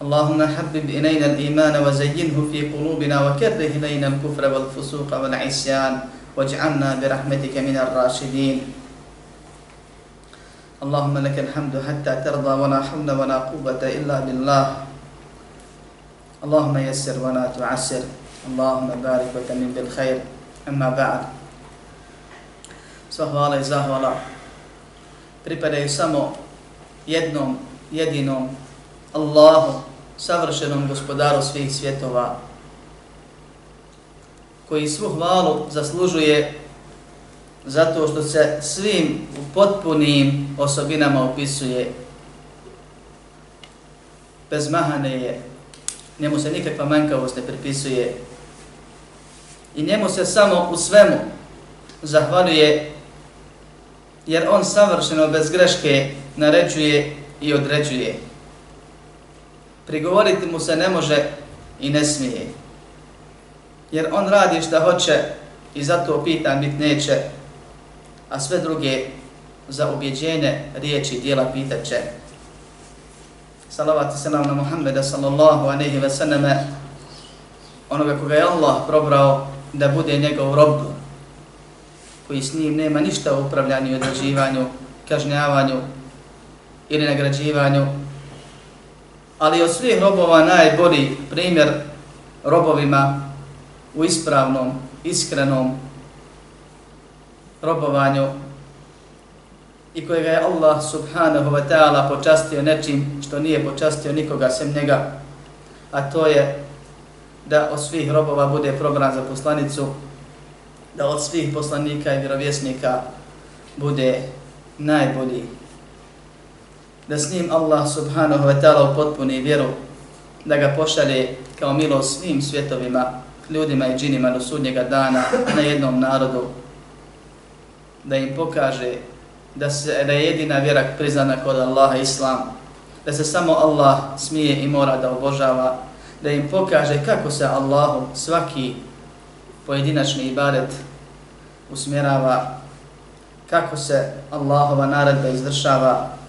اللهم حبب إلينا الإيمان وزينه في قلوبنا وكره إلينا الكفر والفسوق والعصيان واجعلنا برحمتك من الراشدين. اللهم لك الحمد حتى ترضى ولا حول ولا قوة إلا بالله. اللهم يسر ولا تعسر. اللهم بارك وتمن بالخير. أما بعد. Sva hvala i zahvala pripadaju samo jednom, jedinom Allahu, savršenom gospodaru svih svjetova, koji svu hvalu zaslužuje zato što se svim u potpunim osobinama opisuje. Bez mahane je, njemu se nikakva manjkavost ne pripisuje i njemu se samo u svemu zahvaljuje jer on savršeno bez greške naređuje i određuje. Prigovoriti mu se ne može i ne smije. Jer on radi šta hoće i zato pitan bit neće, a sve druge za ubjeđenje riječi i dijela pitat će. Salavat i salam na Muhammeda sallallahu anehi ve sallame, onoga koga je Allah probrao da bude njegov rob, koji s njim nema ništa u upravljanju, određivanju, kažnjavanju ili nagrađivanju, ali od svih robova najbolji primjer robovima u ispravnom, iskrenom robovanju i kojega je Allah subhanahu wa ta'ala počastio nečim što nije počastio nikoga sem njega, a to je da od svih robova bude program za poslanicu, da od svih poslanika i vjerovjesnika bude najbolji da s njim Allah subhanahu wa ta'ala upotpuni vjeru, da ga pošalje kao milo svim svjetovima, ljudima i džinima do sudnjega dana na jednom narodu, da im pokaže da, se, da je jedina vjera priznana kod Allaha Islam, da se samo Allah smije i mora da obožava, da im pokaže kako se Allahu svaki pojedinačni ibadet usmjerava, kako se Allahova naredba izvršava,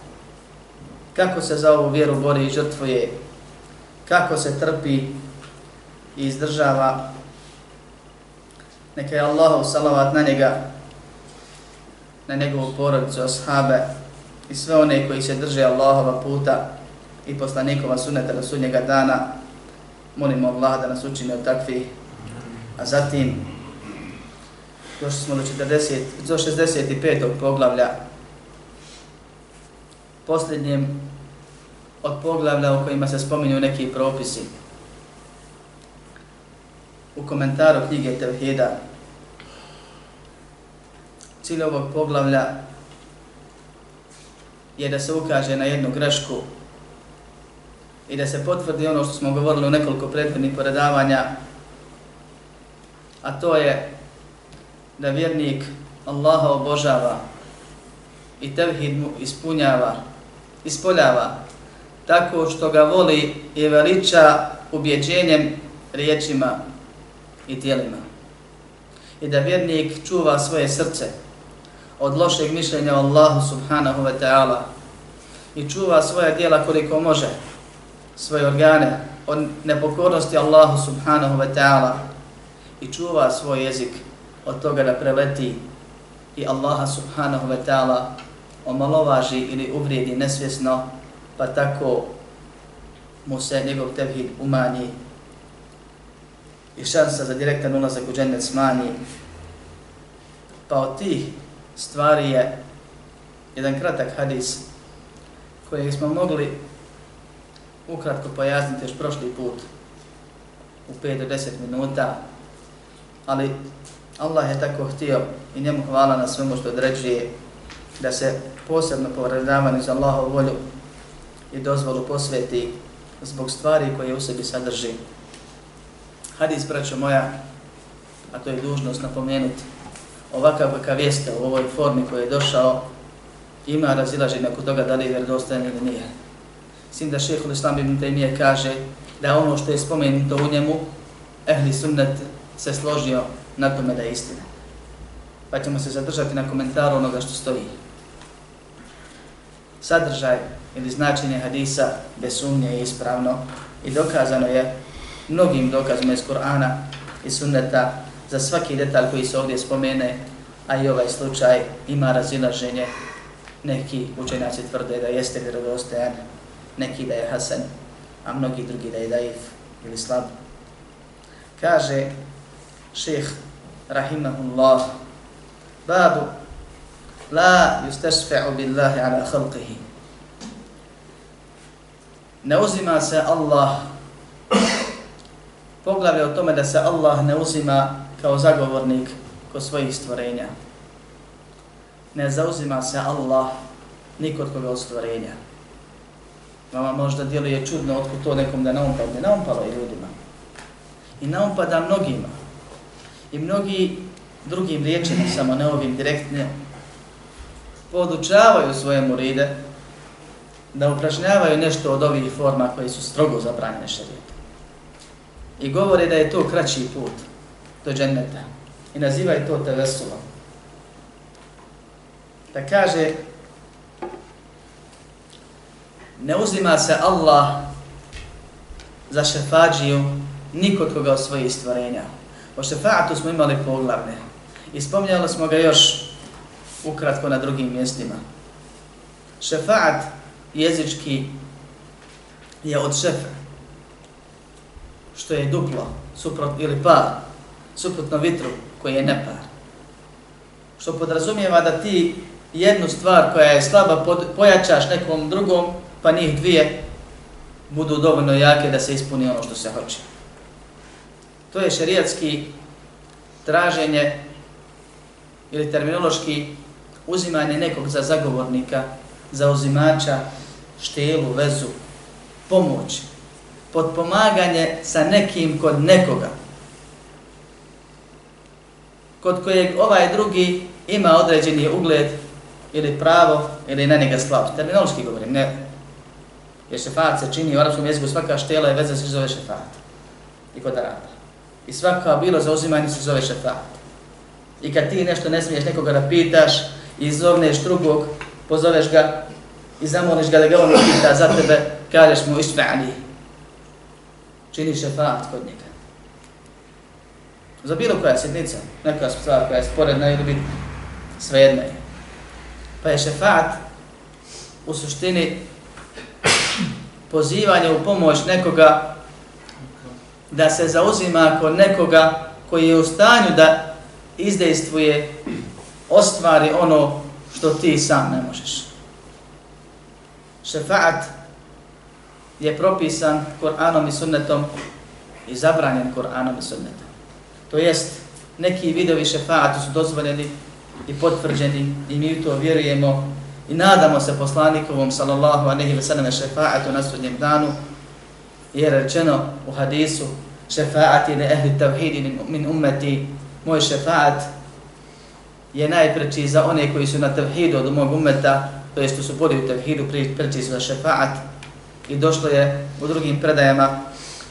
kako se za ovu vjeru bori i žrtvuje, kako se trpi i izdržava. Neka je Allahu salavat na njega, na njegovu porodicu, ashabe i sve one koji se drže Allahova puta i poslanikova suneta do sudnjega dana. Molimo Allah da nas učine od takvih. A zatim, došli smo do, 40, do 65. poglavlja posljednjem od poglavlja u kojima se spominju neki propisi. U komentaru knjige Tevhida cilj ovog poglavlja je da se ukaže na jednu grešku i da se potvrdi ono što smo govorili u nekoliko prethodnih predavanja, a to je da vjernik Allaha obožava i tevhid mu ispunjava ispoljava tako što ga voli i veliča ubjeđenjem riječima i tijelima. I da vjernik čuva svoje srce od lošeg mišljenja Allahu subhanahu wa ta'ala i čuva svoje dijela koliko može, svoje organe od nepokornosti Allahu subhanahu wa ta'ala i čuva svoj jezik od toga da preleti i Allaha subhanahu wa ta'ala omalovaži ili uvrijedi nesvjesno, pa tako mu se njegov tevhid umanji i šansa za direktan ulazak u džennet smanji. Pa od tih stvari je jedan kratak hadis koji smo mogli ukratko pojasniti još prošli put u 5 do 10 minuta, ali Allah je tako htio i njemu hvala na svemu što određuje da se posebno povredavanje za Allahovu volju i dozvolu posveti zbog stvari koje u sebi sadrži. Hadis, braćo moja, a to je dužnost napomenuti, ovakav kakav jeste u ovoj formi koji je došao, ima razilaženje oko toga da li je vjerodostajan ili nije. Sin da šehhul Islam ibn Taymiye kaže da ono što je spomenuto u njemu, ehli sunnet se složio na tome da je istina. Pa ćemo se zadržati na komentaru onoga što stoji. Sadržaj ili značenje hadisa bez sumnje je ispravno i dokazano je mnogim dokazima iz Kur'ana i sunneta za svaki detalj koji se ovdje spomene, a i ovaj slučaj ima razilaženje. Neki učenjaci tvrde da jeste vjerodostojan, neki da je hasan, a mnogi drugi da je daif ili slab. Kaže šeheh rahimahullah babu la yustashfa'u billahi ala khalqihi ne uzima se Allah poglavlje o tome da se Allah ne uzima kao zagovornik kod svojih stvorenja. Ne zauzima se Allah nikod koga od stvorenja. Vama možda djeluje čudno otkud to nekom da naumpadne. Naumpalo i ljudima. I naumpada mnogima. I mnogi drugim riječima, samo ne ovim direktne, podučavaju svoje muride da upražnjavaju nešto od ovih forma koji su strogo zabranjene šarijetom. I govore da je to kraći put do dženneta. I nazivaju to tevesulom. Da kaže, ne uzima se Allah za šefađiju nikod koga od svojih stvorenja. O šefaatu smo imali poglavne. I spomnjali smo ga još ukratko na drugim mjestima. Šefaat jezički je od šefa, što je duplo, suprot, ili par, suprotno vitru koji je nepar. Što podrazumijeva da ti jednu stvar koja je slaba pod, pojačaš nekom drugom, pa njih dvije budu dovoljno jake da se ispuni ono što se hoće. To je šerijatski traženje ili terminološki uzimanje nekog za zagovornika, za uzimača, štelu, vezu, pomoć, podpomaganje sa nekim kod nekoga, kod kojeg ovaj drugi ima određeni ugled ili pravo ili na njega slab. Terminološki govorim, ne. Jer šefat se čini u arabskom jeziku, svaka štela i veza se zove šefat. I kod araba. I svaka bilo za uzimanje se zove šefat. I kad ti nešto ne smiješ nekoga da pitaš i zovneš drugog, pozoveš ga i zamoliš ga da ga on pita za tebe, kažeš mu išfa'ni. Čini šefat kod njega. Za bilo koja sjednica, neka stvar koja je sporedna ili biti svejedna je. Pa je šefat u suštini pozivanje u pomoć nekoga da se zauzima kod nekoga koji je u stanju da izdejstvuje, ostvari ono što ti sam ne možeš. Šefaat je propisan Kur'anom i sunnetom i zabranjen Kur'anom i sunnetom. To jest, neki vidovi šefaatu su dozvoljeni i potvrđeni i mi to vjerujemo i nadamo se poslanikovom sallallahu aleyhi ve selleme šefaatu na sudnjem danu. Je rečeno u hadisu šefaati ne ehli tavhidi min ummeti. Moj šefaat je najpreći za one koji su na tavhidu od mog ummeta to jest su bodi u tevhidu preći za šefaat i došlo je u drugim predajama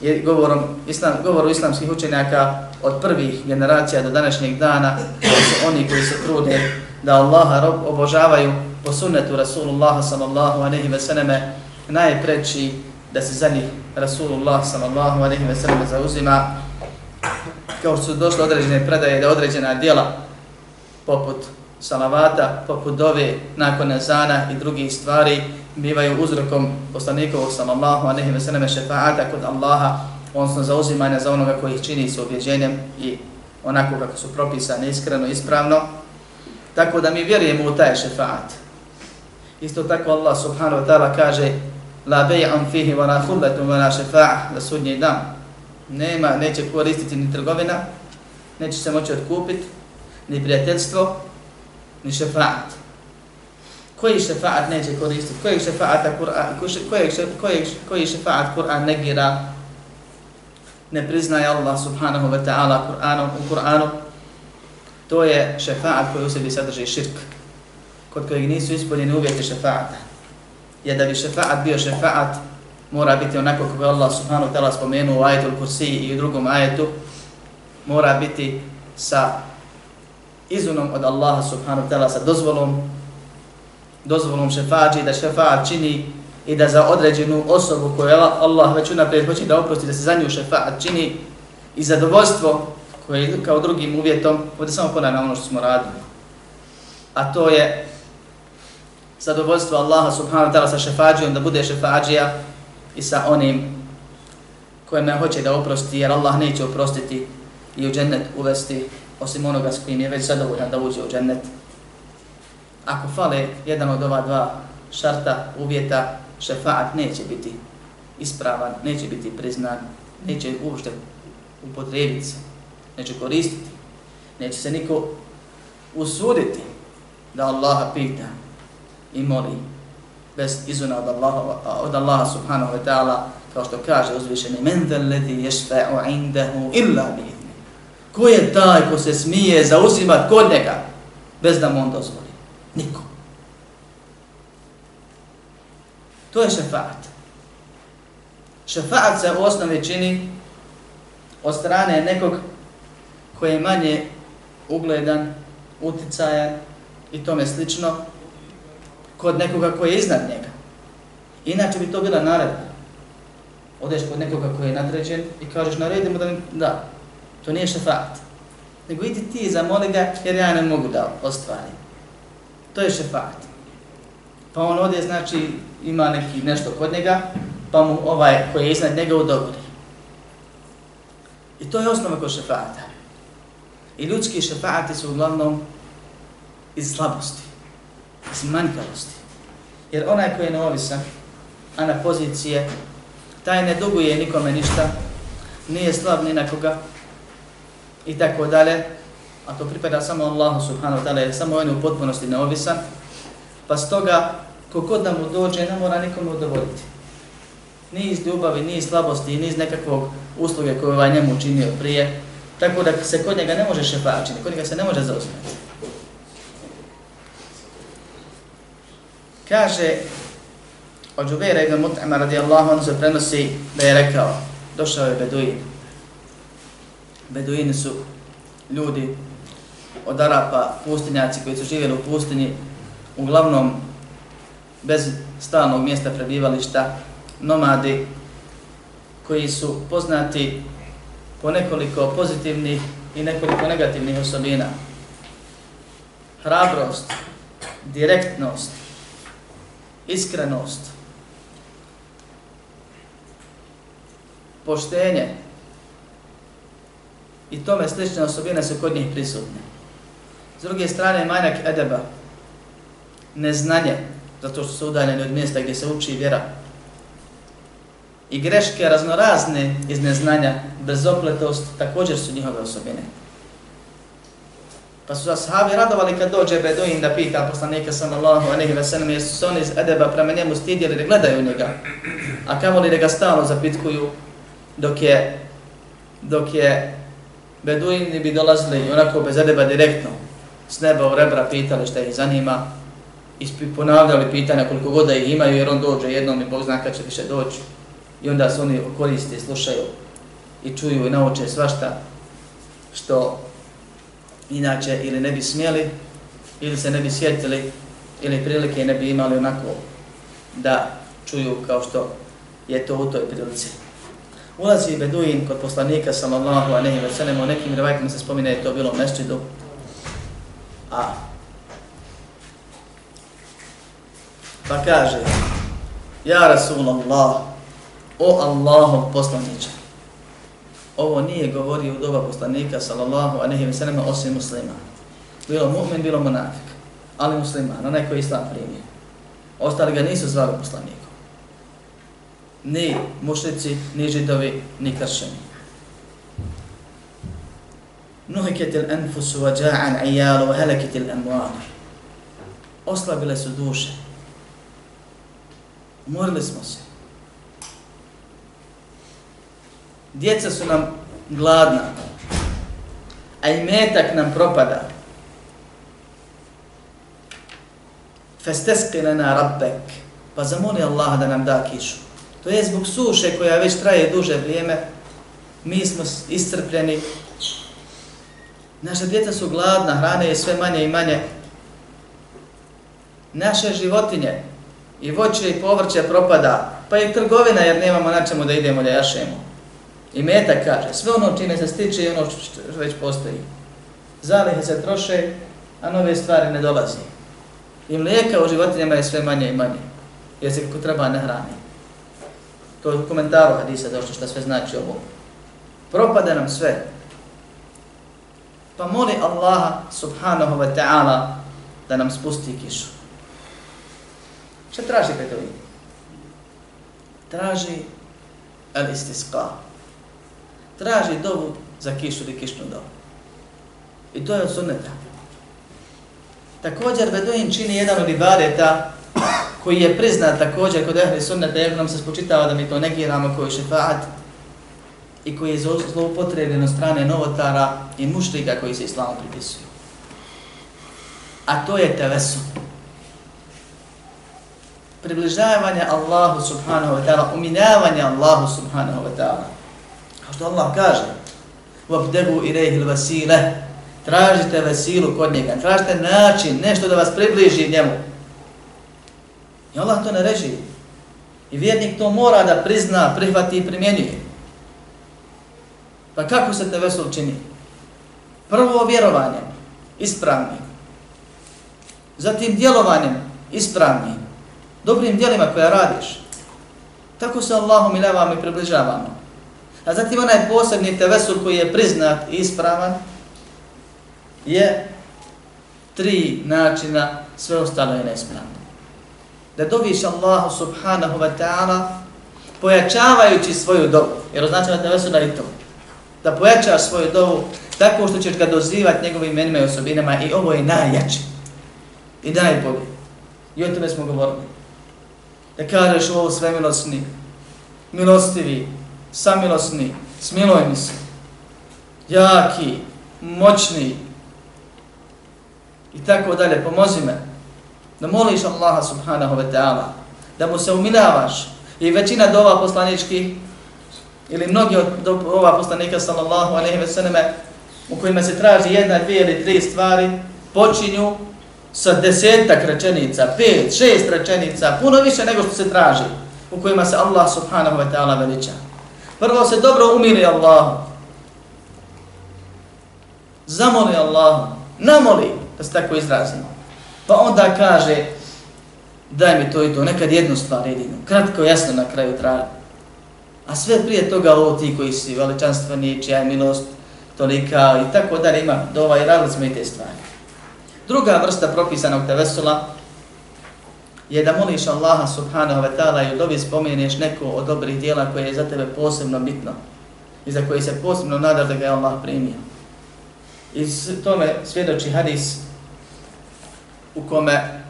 je govorom islam, govoru islamskih učenjaka od prvih generacija do današnjeg dana su oni koji se trude da Allaha rob obožavaju po sunnetu Rasulullah sallallahu aleyhi ve selleme najpreći da se za njih Rasulullah sallallahu aleyhi ve selleme zauzima. Kao što su došle određene predaje da određena djela poput salavata, poput dove, nakon ezana i drugih stvari, bivaju uzrokom poslanikovog sallallahu a nehi veseleme šefaata kod Allaha, odnosno zauzimanja za onoga koji ih čini s objeđenjem i onako kako su propisane iskreno, i ispravno. Tako da mi vjerujemo u taj šefaat. Isto tako Allah subhanahu wa ta'ala kaže La bej'an fihi wa la khulletu wa la šefa'a za sudnji dan. Nema, neće koristiti ni trgovina, neće se moći otkupiti, ni prijateljstvo, ni šefaat. Koji šefaat neće koristiti? Koji šefaat Kur'an, koji, koji, koji šefaat Kur'an negira? Ne priznaje Allah subhanahu wa ta'ala Kur'anom u Kur'anu. To je šefaat koji u sebi sadrži širk, kod kojeg nisu ispunjeni uvjeti šefaata. Jer da bi šefaat bio šefaat, mora biti onako kako je Allah subhanahu wa ta'ala spomenuo u ajetu kursi i u drugom ajetu, mora biti sa izunom od Allaha subhanahu wa ta'ala, sa dozvolom, dozvolom šefađi, da šefaat čini i da za određenu osobu koju Allah već unaprijed hoće da oprosti, da se za nju šefaat čini i zadovoljstvo koje je kao drugim uvjetom, ovdje samo ponavljamo ono što smo radili. A to je zadovoljstvo Allaha subhanahu wa ta'ala sa šefađijom, da bude šefađija i sa onim kojima ne hoće da oprosti, jer Allah neće oprostiti i u džennet uvesti osim onoga s kojim je već zadovoljan da uđe u džennet. Ako fale jedan od ova dva šarta, uvjeta, šefaat neće biti ispravan, neće biti priznan, neće uopšte upotrebiti se, neće koristiti, neće se niko usuditi da Allaha pita i moli bez izuna od Allaha, od Allaha subhanahu wa ta'ala kao što kaže uzvišeni men dhe ledi ješfa'u indahu illa bih Ko je taj ko se smije zauzimat kod njega bez da mu on dozvoli? Niko. To je šefaat. Šefaat se u osnovi čini od strane nekog koji je manje ugledan, uticajan i tome slično kod nekoga koji je iznad njega. Inače bi to bila naredba. Odeš kod nekoga koji je nadređen i kažeš naredimo da, da To nije šefaat. Nego idi ti zamoli ga jer ja ne mogu da ostvarim. To je šefaat. Pa on ode, znači ima neki nešto kod njega, pa mu ovaj koji je iznad njega udobri. I to je osnova kod šefaata. I ljudski šefaati su uglavnom iz slabosti, iz manjkavosti. Jer onaj koji je neovisan, a na pozicije, taj ne duguje nikome ništa, nije slab ni na koga, i tako dalje, a to pripada samo Allahu subhanahu wa ta'ala, jer samo on je u potpunosti neovisan, pa stoga, kogod da mu dođe, ne mora nikome udovoljiti. Ni iz ljubavi, ni iz slabosti, ni iz nekakvog usluge koje ovaj njemu učinio prije, tako da se kod njega ne može šefačiti, kod njega se ne može zauzmeti. Kaže, od Džubeira ibn Mut'ama radijallahu anhu se prenosi da je rekao, došao je Beduin, Beduini su ljudi od Arapa, pustinjaci koji su živjeli u pustinji, uglavnom bez stalnog mjesta prebivališta, nomadi koji su poznati po nekoliko pozitivnih i nekoliko negativnih osobina. Hrabrost, direktnost, iskrenost, poštenje, i tome slične osobine su kod njih prisutne. S druge strane, manjak edeba, neznanje, zato što su udaljeni od mjesta gdje se uči vjera, i greške raznorazne iz neznanja, bezopletost, također su njihove osobine. Pa su ashabi radovali kad dođe Beduin da pita poslanika sallallahu alaihi wa sallam, jesu se oni iz edeba prema njemu stidjeli da gledaju njega, a kamo li da ga stalno zapitkuju dok je, dok je Beduini bi dolazili onako bez edeba direktno s neba u rebra pitali šta ih zanima i ponavljali pitanja koliko god da ih imaju jer on dođe jednom i Bog zna kad će više doći i onda se oni koriste i slušaju i čuju i nauče svašta što inače ili ne bi smjeli ili se ne bi sjetili ili prilike ne bi imali onako da čuju kao što je to u toj prilici. Ulazi Beduin kod poslanika sallallahu alejhi ve sellem, u nekim rivajtima se spomine to bilo u mesdžidu. A pa kaže: Ja Rasulullah, o Allahov poslanice. ovo nije govorio u doba poslanika sallallahu alejhi ve sellem osim muslima. Bilo mu'min, bilo munafik, ali musliman, onaj koji islam primio. Ostali ga nisu zvali poslanikom. Ni mušnici, ni židovi, ni kršeni. Nuhiket il enfusu wa ja'an ijalu wa heleket il emuanu. Oslabile su duše. Umorili smo se. Djeca su nam gladna, a i metak nam propada. Festeski lana rabbek, pa zamoli Allaha da nam da kišu. To je zbog suše koja već traje duže vrijeme, mi smo iscrpljeni, naša djeca su gladna, hrane je sve manje i manje, naše životinje i voće i povrće propada, pa i trgovina jer nemamo na čemu da idemo da jašemo. I meta kaže, sve ono čime se stiče i ono što već postoji. Zalihe se troše, a nove stvari ne dolazi. I mlijeka u životinjama je sve manje i manje, jer se kako treba ne. To je u komentaru hadisa došlo što sve znači ovo. Propada nam sve. Pa moli Allaha subhanahu wa ta'ala da nam spusti kišu. Šta traži kaj to Traži al-istisqa traži dovu za kišu ili kišnu dovu. I to je od sunneta. Također Beduin čini jedan od ibadeta koji je priznat također kod ehli sunneta, jer nam se spočitava da mi to negiramo koji je šefaat i koji je zloupotrebljen od strane novotara i mušlika koji se islamu pripisuju. A to je tevesu. Približavanje Allahu subhanahu wa ta'ala, uminjavanje Allahu subhanahu wa ta'ala. Kao što Allah kaže, وَبْدَبُوا إِلَيْهِ الْوَسِيلَ Tražite vesilu kod njega, tražite način, nešto da vas približi njemu. I Allah to ne reži. I vjernik to mora da prizna, prihvati i primjenjuje. Pa kako se te vesul čini? Prvo vjerovanjem, ispravnim. Zatim djelovanjem, ispravnim. Dobrim djelima koja radiš. Tako se Allahom i mi približavamo. A zatim onaj posebni tevesul koji je priznat i ispravan je tri načina, sve ostalo je neispravno. Da doviš Allahu subhanahu wa ta'ala pojačavajući svoju dovu, jer označava tevesul da i to. Da pojačaš svoju dovu tako što ćeš ga dozivati njegovim imenima i osobinama i ovo je najjače i najbolje. I o tome smo govorili. Da kažeš ovo sve milosni, milostivi, samilosni, smiluj mi se, jaki, moćni i tako dalje, pomozi me da moliš Allaha subhanahu wa ta'ala, da mu se umilavaš i većina dova poslaničkih ili mnogi od ova poslanika sallallahu alaihi wa sallam u kojima se traži jedna, dvije ili tri stvari počinju sa desetak rečenica, pet, šest rečenica, puno više nego što se traži u kojima se Allah subhanahu wa ta'ala veliča. Prvo se dobro umiri Allah. Zamoli Allahu. Namoli, da se tako izrazimo. Pa onda kaže, daj mi to i to, nekad jednu stvar jedinu. Kratko, jasno na kraju traži. A sve prije toga ovo ti koji si veličanstveni, čija je milost tolika i tako dalje ima dova i radili smo i te stvari. Druga vrsta propisanog tevesula je da moliš Allaha subhanahu wa ta'ala i u dobi spomeneš neko od dobrih dijela koje je za tebe posebno bitno i za koje se posebno nadaš da ga je Allah primio. I tome svjedoči hadis u kome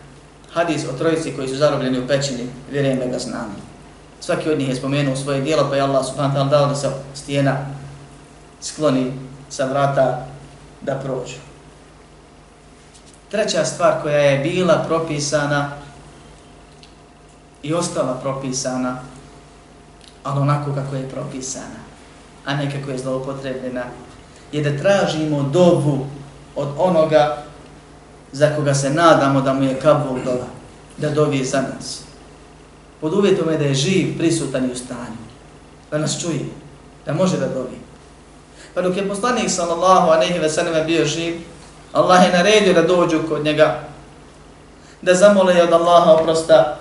hadis o trojici koji su zarobljeni u pećini, vjerujem da ga znam. Svaki od njih je spomenuo svoje dijelo, pa je Allah subhanahu ta'ala dao da se stijena skloni sa vrata da prođu. Treća stvar koja je bila propisana i ostala propisana, ali onako kako je propisana, a ne kako je zloupotrebljena, je da tražimo dovu od onoga za koga se nadamo da mu je kabul dola, da dovi za nas. Pod uvjetom je da je živ, prisutan i u stanju, da nas čuje, da može da dovi. Pa dok je poslanik sallallahu aleyhi ve sallam bio živ, Allah je naredio da dođu kod njega, da zamole od Allaha oprosta,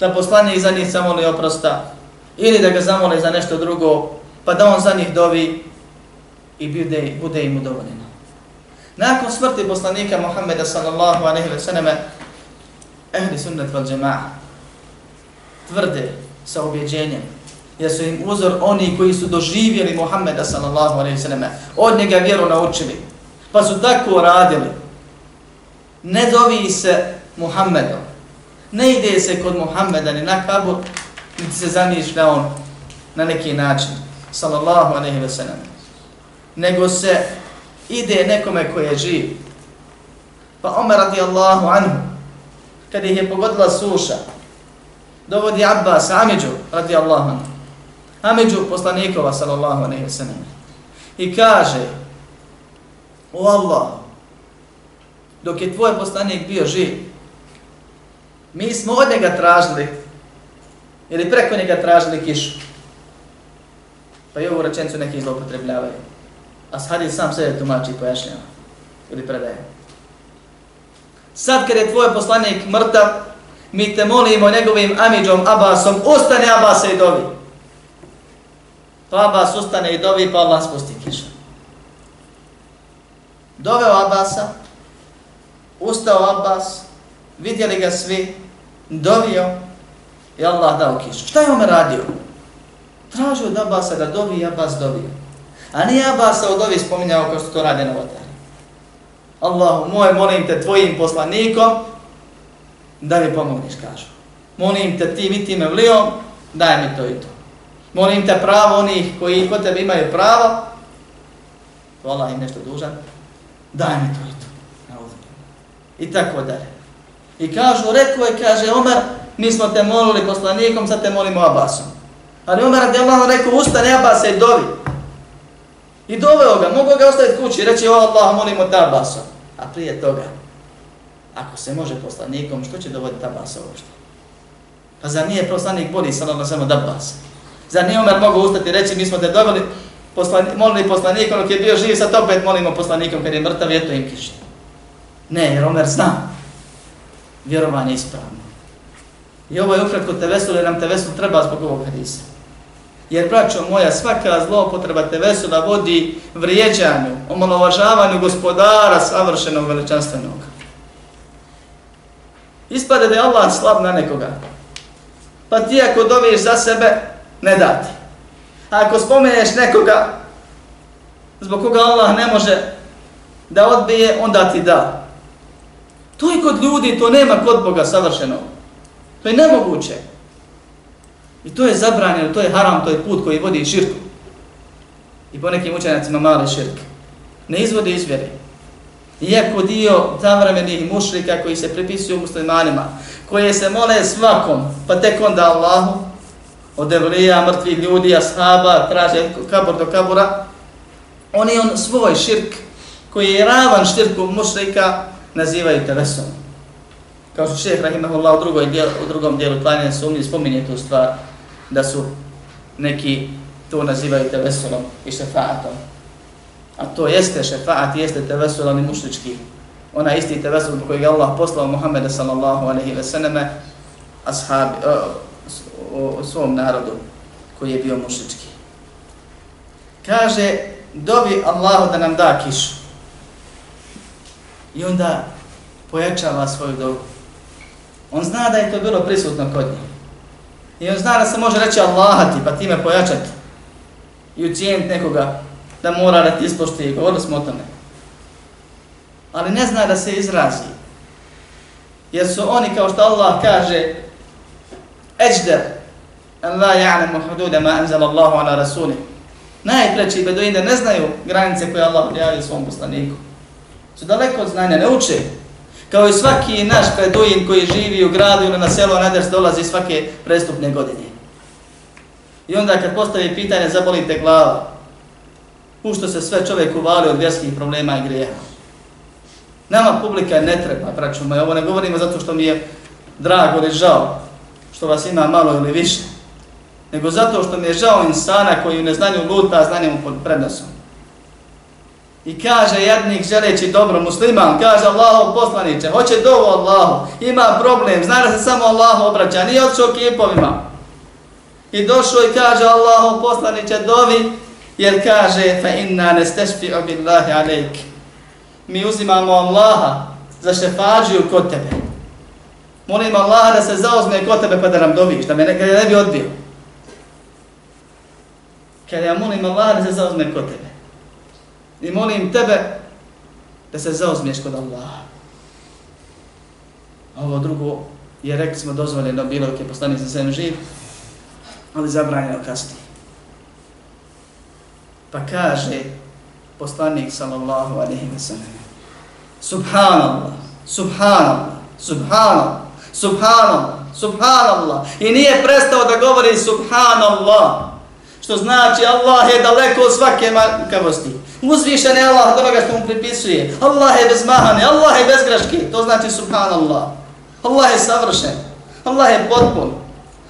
da poslanik za njih zamoli oprosta ili da ga zamole za nešto drugo, pa da on za njih dovi i bude, bude im udovoljeno. Nakon smrti poslanika Muhammeda sallallahu alaihi wa sallam, ehli sunnet val džema'a, tvrde sa objeđenjem, jer su im uzor oni koji su doživjeli Muhammeda sallallahu alaihi wa sallam, od njega vjeru naučili, pa su tako radili. Ne dovi se Muhammedom, ne ide se kod Muhammeda ni na kabur, niti se zamišlja on na neki način, sallallahu alaihi wa sallam, nego se ide nekome koji je živ. Pa Omer radijallahu anhu, kada ih je pogodila suša, dovodi Abbas, Amidžu radijallahu anhu, Amidžu poslanikova, sallallahu alaihi sallam, i kaže, o Allah, dok je tvoj poslanik bio živ, mi smo od njega tražili, ili preko njega tražili kišu. Pa i ovu rečencu neki zlopotrebljavaju. A hadis sam sebe tumači i pojašnjava. Ili predaje. Sad kad je tvoj poslanik mrtav, mi te molimo njegovim amidžom Abasom, ustane Abasa i dovi. Pa Abbas ustane i dovi, pa Allah spusti kiša. Doveo Abasa, ustao Abbas, vidjeli ga svi, dovio i Allah dao kišu. Šta je on radio? Tražio od Abasa da dovi i Abbas dovio. A nije Abasa od ovih spominjao kao što to rade novotari. Allahu moj, molim te tvojim poslanikom da mi pomogniš, kažu. Molim te ti i time vlijom, daj mi to i to. Molim te pravo onih koji kod tebe imaju pravo, to Allah im nešto dužan, daj mi to i to. I tako dalje. I kažu, rekao je, kaže Omer, mi smo te molili poslanikom, sad te molimo Abbasom. Ali Omer radi Allah rekao, ustane Abasa i dovi. I doveo ga, mogu ga ostaviti kući i reći, o Allah, molim od Abasa. A prije toga, ako se može poslanikom, što će dovoditi Abasa uopšte? Pa za nije poslanik bolji, sallallahu da samo Abasa? Zar Za nije Omer mogu ustati i reći, mi smo te doveli, poslani, molili poslanikom, dok je bio živ, sad opet molimo poslanikom, kad je mrtav, eto im kiše. Ne, jer Omer zna, vjerovanje ispravno. I ovo je ukratko tevesul, jer nam tevesul treba zbog ovog hadisa. Jer, braćo moja, svaka zlopotreba tevesula vodi vrijeđanju, omalovažavanju gospodara savršenog veličanstvenog. Ispade da je Allah slab na nekoga. Pa ti ako doviješ za sebe, ne dati. A ako spomeneš nekoga, zbog koga Allah ne može da odbije, onda ti da. To je kod ljudi, to nema kod Boga savršeno. To je nemoguće. I to je zabranjeno, to je haram, to je put koji vodi širku. I po nekim učenjacima male širke. Ne izvode iz vjere. Iako dio zavremenih mušrika koji se pripisuju muslimanima, koje se mole svakom, pa tek onda Allahu, od evlija, mrtvih ljudi, ashaba, traže kabur do kabura, oni on svoj širk, koji je ravan širku mušrika, nazivaju tevesom. Kao što šeheh Rahimahullah u, drugoj dijel, u drugom dijelu klanjene sumnje spominje tu stvar, da su neki to nazivaju tevesolom i šefaatom. A to jeste šefaat, jeste tevesolom ali mušlički. Ona isti tevesol koji je Allah poslao Muhammeda sallallahu alaihi ve sallame ashabi, o, o, svom narodu koji je bio mušlički. Kaže, dobi Allahu da nam da kišu. I onda pojačava svoju dobu. On zna da je to bilo prisutno kod njih. I on zna da se može reći Allahati, pa time pojačati. I ucijeniti nekoga da mora da ti ispoštuje. Govorili smo o tome. Ali ne zna da se izrazi. Jer su oni, kao što Allah kaže, Eđder, en la ja'lamu hududa ma anzala Allahu ala rasuli. Najpreći beduine ne znaju granice koje Allah objavio svom poslaniku. Su daleko od znanja, ne uče. Kao i svaki naš beduin koji živi u gradu ili na selu, naders dolazi svake prestupne godine. I onda kad postavi pitanje, zabolite glava. U što se sve čovjek uvali od vjerskih problema i grijeha. Nama publika ne treba, braću moje. Ovo ne govorimo zato što mi je drago ili žao što vas ima malo ili više. Nego zato što mi je žao insana koji u neznanju luta, znanje mu pod prednosom. I kaže jednik želeći dobro musliman, kaže Allahu poslaniće, hoće dovo Allahu, ima problem, zna da se samo Allahu obraća, nije odšao kipovima. I došao i kaže Allahu poslaniće, dovi Jer kaže, fa inna nestešfi billahi alejk. Mi uzimamo Allaha za šefađiju kod tebe. Molim Allaha da se zauzme kod tebe pa da nam doviš, da me ne, ne bi odbio. Kada ja molim Allaha da se zauzme kod tebe. I molim tebe da se zauzmeš kod Allaha. A ovo drugo je, rekli smo, dozvoljeno bilo je poslanik za svem živ, ali zabranjeno kasnije. Pa kaže poslanik sallallahu alaihi wa sallam, Subhanallah, Subhanallah, Subhanallah, Subhanallah, Subhanallah. I nije prestao da govori Subhanallah. Što znači Allah je daleko od svake manjkavosti. Uzvišen je Allah od onoga što mu pripisuje. Allah je bez mahane, Allah je bez greške. To znači Subhanallah. Allah je savršen. Allah je potpun.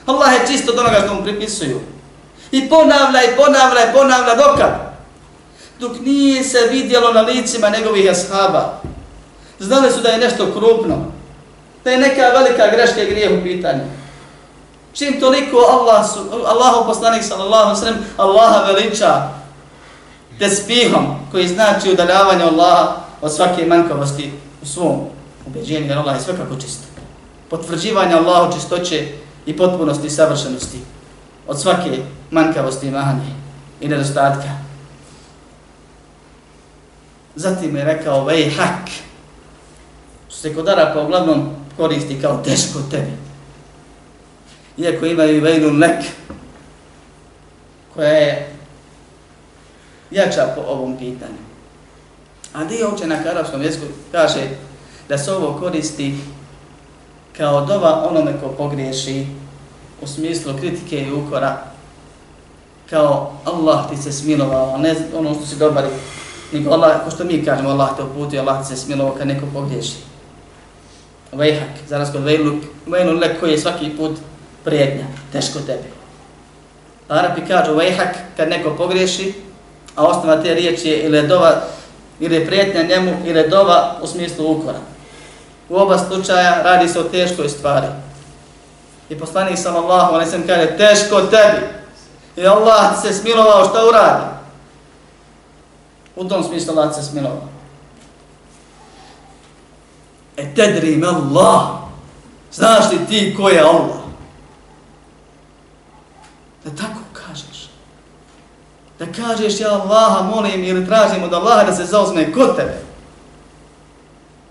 Allah je čist od onoga što mu pripisuju. I ponavlja, i ponavlja, i ponavlja, dokad? Dok nije se vidjelo na licima njegovih ashaba. Znali su da je nešto krupno. Da je neka velika greška i grijeh u pitanju. Čim toliko Allah, su, Allahu poslanik sallallahu sallam, Allaha veliča tespihom koji znači udaljavanje Allaha od svake manjkavosti u svom ubeđenju, jer Allah je svakako čist. Potvrđivanje Allahu čistoće i potpunosti i savršenosti od svake manjkavosti i mahanje i nedostatka. Zatim je rekao vej hak, što se kod Arapa uglavnom koristi kao teško tebi iako imaju vejnu nek, koja je jača po ovom pitanju. A dio učenaka arapskom jeziku kaže da se ovo koristi kao dova onome ko pogriješi u smislu kritike i ukora kao Allah ti se smilovao, ne ono što si dobar, nego Allah, ko što mi kažemo, Allah te uputio, Allah ti se smilovao kad neko pogriješi. Vejhak, za razgod vejluk, vejluk koji je svaki put prijednja, teško tebi. Arapi kažu vejhak kad neko pogriješi, a osnova te riječi je ili dova, ili prijetnja njemu, ili dova u smislu ukora. U oba slučaja radi se o teškoj stvari. I poslanik sallallahu alaihi sallam kaže, teško tebi. I Allah se smilovao šta uradi. U tom smislu Allah se smilovao. E tedrim Allah. Znaš li ti ko je Allah? Da tako. Da kažeš ja Allaha molim ili tražim od Allaha da se zauzme kod tebe.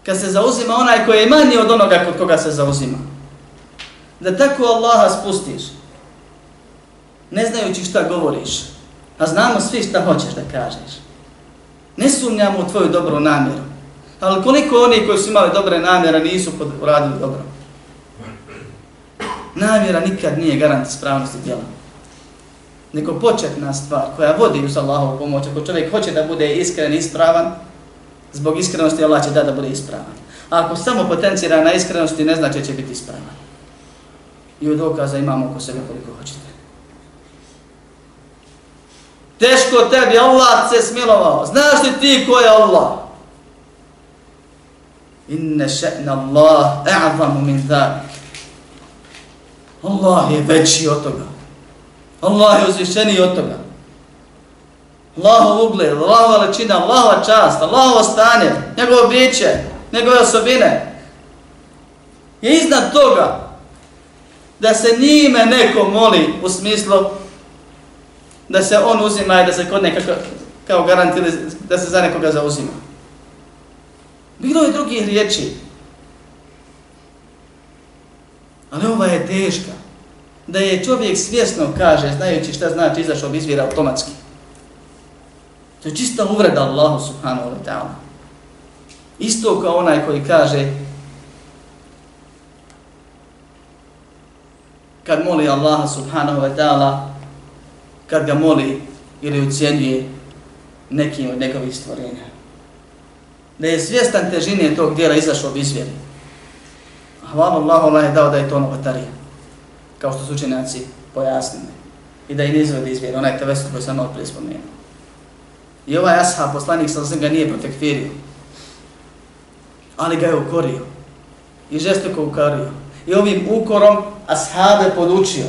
Kad se zauzima onaj koji je manji od onoga kod koga se zauzima. Da tako Allaha spustiš. Ne znajući šta govoriš. A znamo svi šta hoćeš da kažeš. Ne sumnjamo u tvoju dobru namjeru. Ali koliko oni koji su imali dobre namjere nisu uradili dobro. Namjera nikad nije garant ispravnosti djela nego početna stvar koja vodi uz Allahovu pomoć. Ako čovjek hoće da bude iskren i ispravan, zbog iskrenosti Allah će da da bude ispravan. A ako samo potencira na iskrenosti, ne znači će biti ispravan. I od dokaza imamo oko sebe koliko hoćete. Teško tebi, Allah se smilovao. Znaš li ti ko je Allah? Inne še'na Allah e'avamu min dhalik. Allah je veći od toga. Allah je uzvišeniji od toga. Allahov ugled, Allahova lečina, Allahova čast, Allahovo stanje, njegovo biće, njegove osobine. Je iznad toga da se njime neko moli u smislu da se on uzima i da se kod nekako kao garant ili da se za nekoga zauzima. Bilo je drugih riječi. Ali ova je teška da je čovjek svjesno kaže, znajući šta znači izašao bi izvira automatski. To je čista uvreda Allahu subhanahu wa ta'ala. Isto kao onaj koji kaže kad moli Allaha subhanahu wa ta'ala kad ga moli ili ucijenjuje nekim od njegovih stvorenja. Da je svjestan težine tog dijela izašao bi izvjeri. Hvala Allahu, Allah je dao da je to novotarija kao što su učenjaci pojasnili. I da i ne izvede izvjer, onaj tevesu koji sam malo prije spomenuo. I ovaj ashab, poslanik sa ga nije protekfirio. Ali ga je ukorio. I žestoko ukorio. I ovim ukorom ashabe podučio.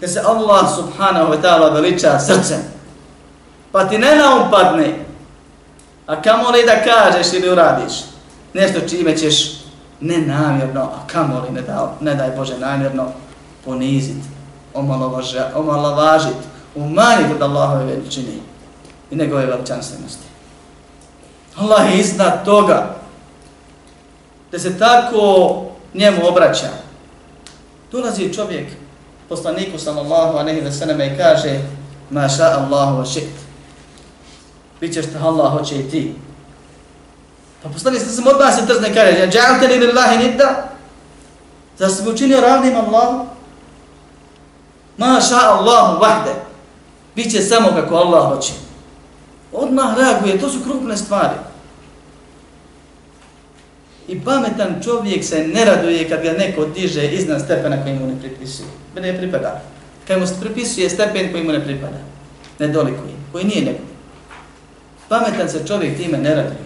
da se Allah subhanahu wa ta'ala veliča srcem, pa ti ne um padne. a kamo li da kažeš ili uradiš nešto čime ćeš nenamjerno, a kamoli, ne, da, ne daj Bože namjerno, ponizit, omalovažit, umanjit od Allahove veličine i njegove veličanstvenosti. Allah je iznad toga da se tako njemu obraća. Dolazi čovjek poslaniku sallallahu alejhi ve selleme i kaže: "Ma sha Allahu wa shit." Bićeš što Allah hoće i ti. Pa poslanik se samo odmah se trzne kaže: "Ja džalte li lillahi nidda?" Zar se učinio ravnim Allahu? Ma sha Allahu vahde. Biće samo kako Allah hoće. Odmah reaguje, to su krupne stvari. I pametan čovjek se ne raduje kad ga neko diže iznad stepena koji mu ne pripisuje. Ne pripada. Kad mu se pripisuje stepen koji mu ne pripada. Ne dolikuje. Koji nije neko. Pametan se čovjek time ne raduje.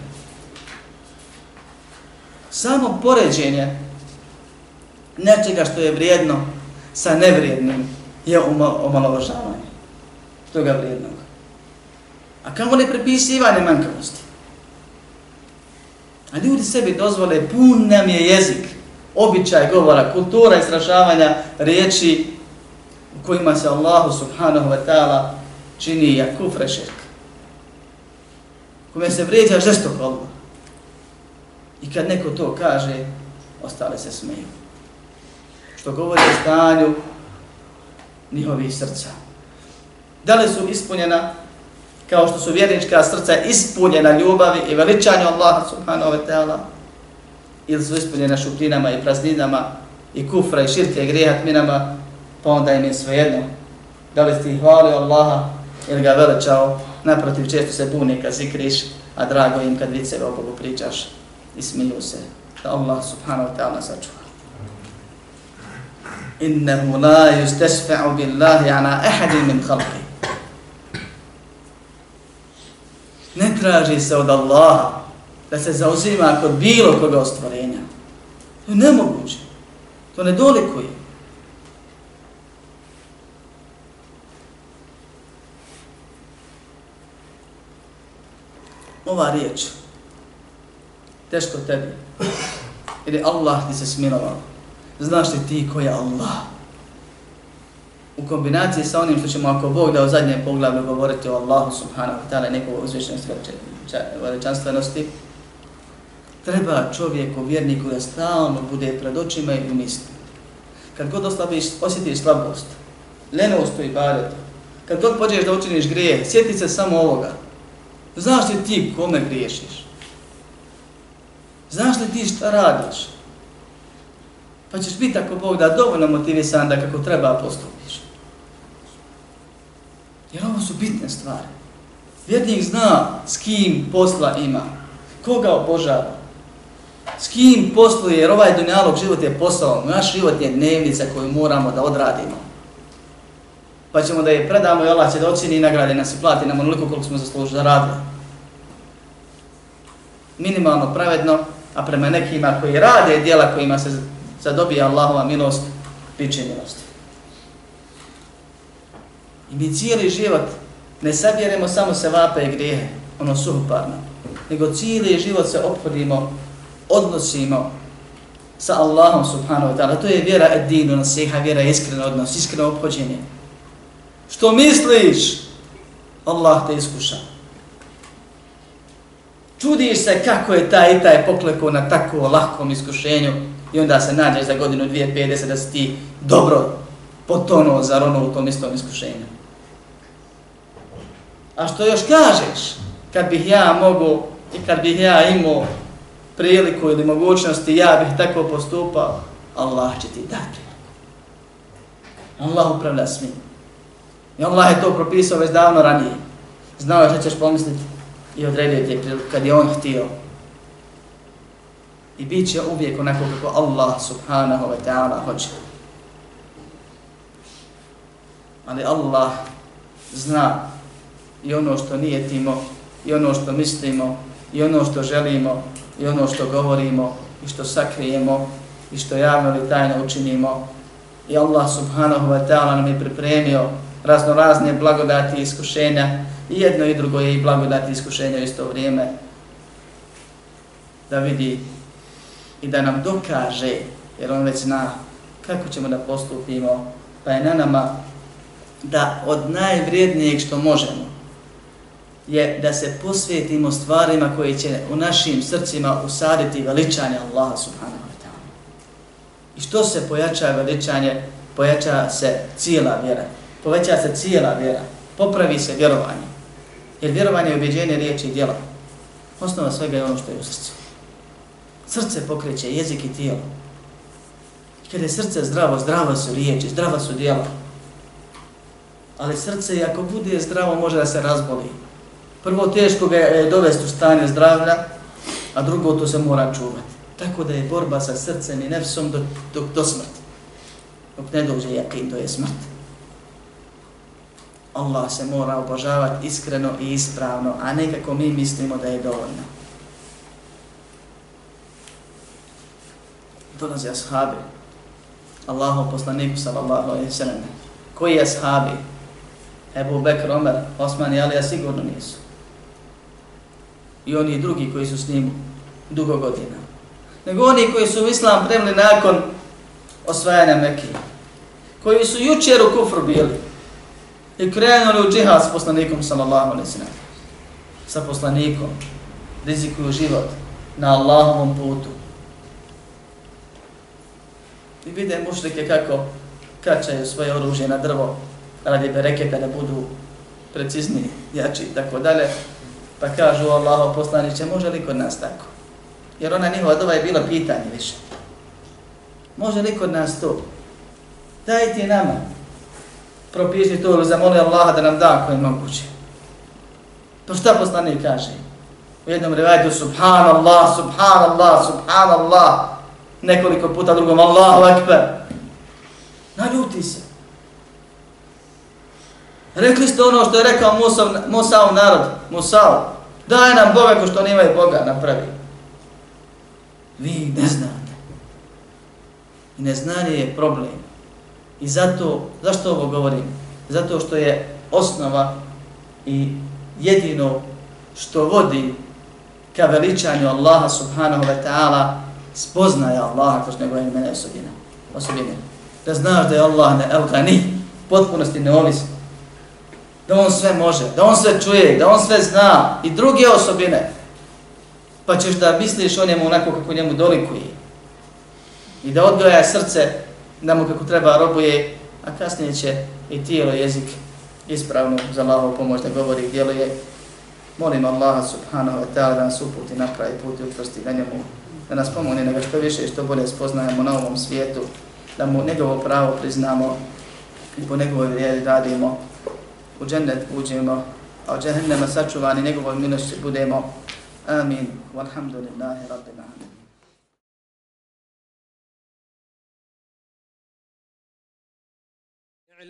Samo poređenje nečega što je vrijedno sa nevrijednim je omalovažavanje toga vrijednog. A kamo ne pripisivanje manjkavosti? A ljudi sebi dozvole, pun nam je jezik, običaj govora, kultura izražavanja riječi u kojima se Allahu subhanahu wa ta'ala čini jakufre širk. Kome se vrijeđa žestoko Allah. I kad neko to kaže, ostale se smeju. Što govori o stanju njihovih srca. Da li su ispunjena kao što su vjernička srca ispunjena ljubavi i veličanju Allaha subhanahu wa ta'ala, ili su ispunjena šupljinama i prazninama i kufra i širke i grijeha tminama, pa onda im je svejedno. Da li ti hvalio Allaha ili ga veličao, naprotiv često se buni kad zikriš, a drago im kad viceve o Bogu pričaš i smiju se da Allah subhanahu wa ta'ala sačuva. Innehu la yustesfa'u billahi ana ahadin min khalqi. Ne traži se od Allaha da se zauzima kod bilo koga ostvarenja. To je nemoguće. To ne dolikuje. Ova riječ, teško tebi, jer je Allah ti se smilovao. Znaš li ti ko je Allah? u kombinaciji sa onim što ćemo ako Bog da u zadnjem poglavlju govoriti o Allahu subhanahu wa ta'ala nekog uzvišenosti veličanstvenosti, treba čovjeku, vjerniku da stalno bude pred očima i u misli. Kad god oslabiš, osjetiš slabost, lenost u ibadetu, kad god pođeš da učiniš grije, sjeti se samo ovoga. Znaš li ti kome griješiš? Znaš li ti šta radiš? Pa ćeš biti ako Bog da dovoljno motivisan da kako treba postupiš. Jer ovo su bitne stvari. Vjernik zna s kim posla ima, koga obožava, s kim posluje, jer ovaj dunjalog život je posao, naš život je dnevnica koju moramo da odradimo. Pa ćemo da je predamo i Allah će da ocini i nagrade nas i plati nam onoliko koliko smo zaslužili da radili. Minimalno pravedno, a prema nekima koji rade dijela kojima se zadobije Allahova milost, bit će milosti. I mi cijeli život ne sabjeremo samo se vape i grijehe, ono suhoparno, nego cijeli život se ophodimo, odnosimo sa Allahom subhanahu wa ta'ala. To je vjera edinu nasiha, vjera iskreno odnos, iskreno ophođenje. Što misliš? Allah te iskuša. Čudiš se kako je taj i taj poklekao na tako lahkom iskušenju i onda se nađeš za godinu 2050 da si ti dobro potonuo, zaronuo u tom istom iskušenju. A što još kažeš, kad bih ja mogu i kad bih ja imao priliku ili mogućnosti, ja bih tako postupao, Allah će ti dati. Allah upravlja svim. I Allah je to propisao već davno ranije. Znao je što ćeš pomisliti i odredio ti kad je on htio. I bit će uvijek onako kako Allah subhanahu wa ta'ala hoće. Ali Allah zna i ono što nije timo, i ono što mislimo, i ono što želimo, i ono što govorimo, i što sakrijemo, i što javno ili tajno učinimo, i Allah subhanahu wa ta'ala nam je pripremio razno razne blagodati i iskušenja i jedno i drugo je i blagodati i iskušenja u isto vrijeme da vidi i da nam dokaže jer on već zna kako ćemo da postupimo pa je na nama da od najvrijednijeg što možemo je da se posvetimo stvarima koje će u našim srcima usaditi veličanje Allaha subhanahu wa ta'ala. I što se pojača veličanje, pojača se cijela vjera. Poveća se cijela vjera. Popravi se vjerovanje. Jer vjerovanje je objeđenje riječi i djela. Osnova svega je ono što je u srcu. Srce pokreće jezik i tijelo. Kada je srce zdravo, zdravo su riječi, zdrava su djela. Ali srce, ako bude zdravo, može da se razboli. Prvo teško ga je dovesti u stanje zdravlja, a drugo to se mora čuvati. Tako da je borba sa srcem i nefsom do, do, do smrti. Dok ne dođe jakin, to je smrt. Allah se mora obožavati iskreno i ispravno, a ne kako mi mislimo da je dovoljno. Dolaze ashabi, Allahov poslaniku sallallahu alaihi sallam. Koji je ashabi? Ebu Bekr, Omer, Osman i Alija sigurno nisu i oni drugi koji su s njim dugo godina. Nego oni koji su u islam premli nakon osvajanja Mekije. Koji su jučer u kufru bili i krenuli u džihad s poslanikom sallallahu alaihi sallam. Sa poslanikom rizikuju život na Allahovom putu. I vide mušlike kako kačaju svoje oružje na drvo radi bereketa da budu precizniji, jači i tako dalje. Pa kažu Allaho poslaniće, može li kod nas tako? Jer ona njihova dova je bila pitanje više. Može li kod nas to? Daj ti nama. Propiši to ili zamoli Allaha da nam da ako je moguće. Pa šta poslanik kaže? U jednom revajtu subhanallah, subhanallah, subhanallah. Nekoliko puta drugom Allahu akbar. Naljuti se. Rekli ste ono što je rekao Musa, Musa u narod. Musa, daj nam Boga ko što nemaju Boga napravi. Vi ne znate. I neznanje je problem. I zato, zašto ovo govorim? Zato što je osnova i jedino što vodi ka veličanju Allaha subhanahu wa ta'ala spoznaje Allaha kroz njegove imene osobine. osobine. Da znaš da je Allah ne el-gani, potpunosti neovisno da on sve može, da on sve čuje, da on sve zna i druge osobine, pa ćeš da misliš o njemu onako kako njemu dolikuje i da odgoja srce da mu kako treba robuje, a kasnije će i tijelo, jezik ispravno za Allahovu pomoć da govori i djeluje. Molim Allaha subhanahu wa ta'ala da nas uputi na pravi put i utvrsti na njemu, da nas pomogne nego što više i što bolje spoznajemo na ovom svijetu, da mu njegovo pravo priznamo i po njegovoj vrijedi radimo, u džennet uđemo, a od džehennema sačuvani njegovoj milošći budemo. Amin. Walhamdulillahi rabbil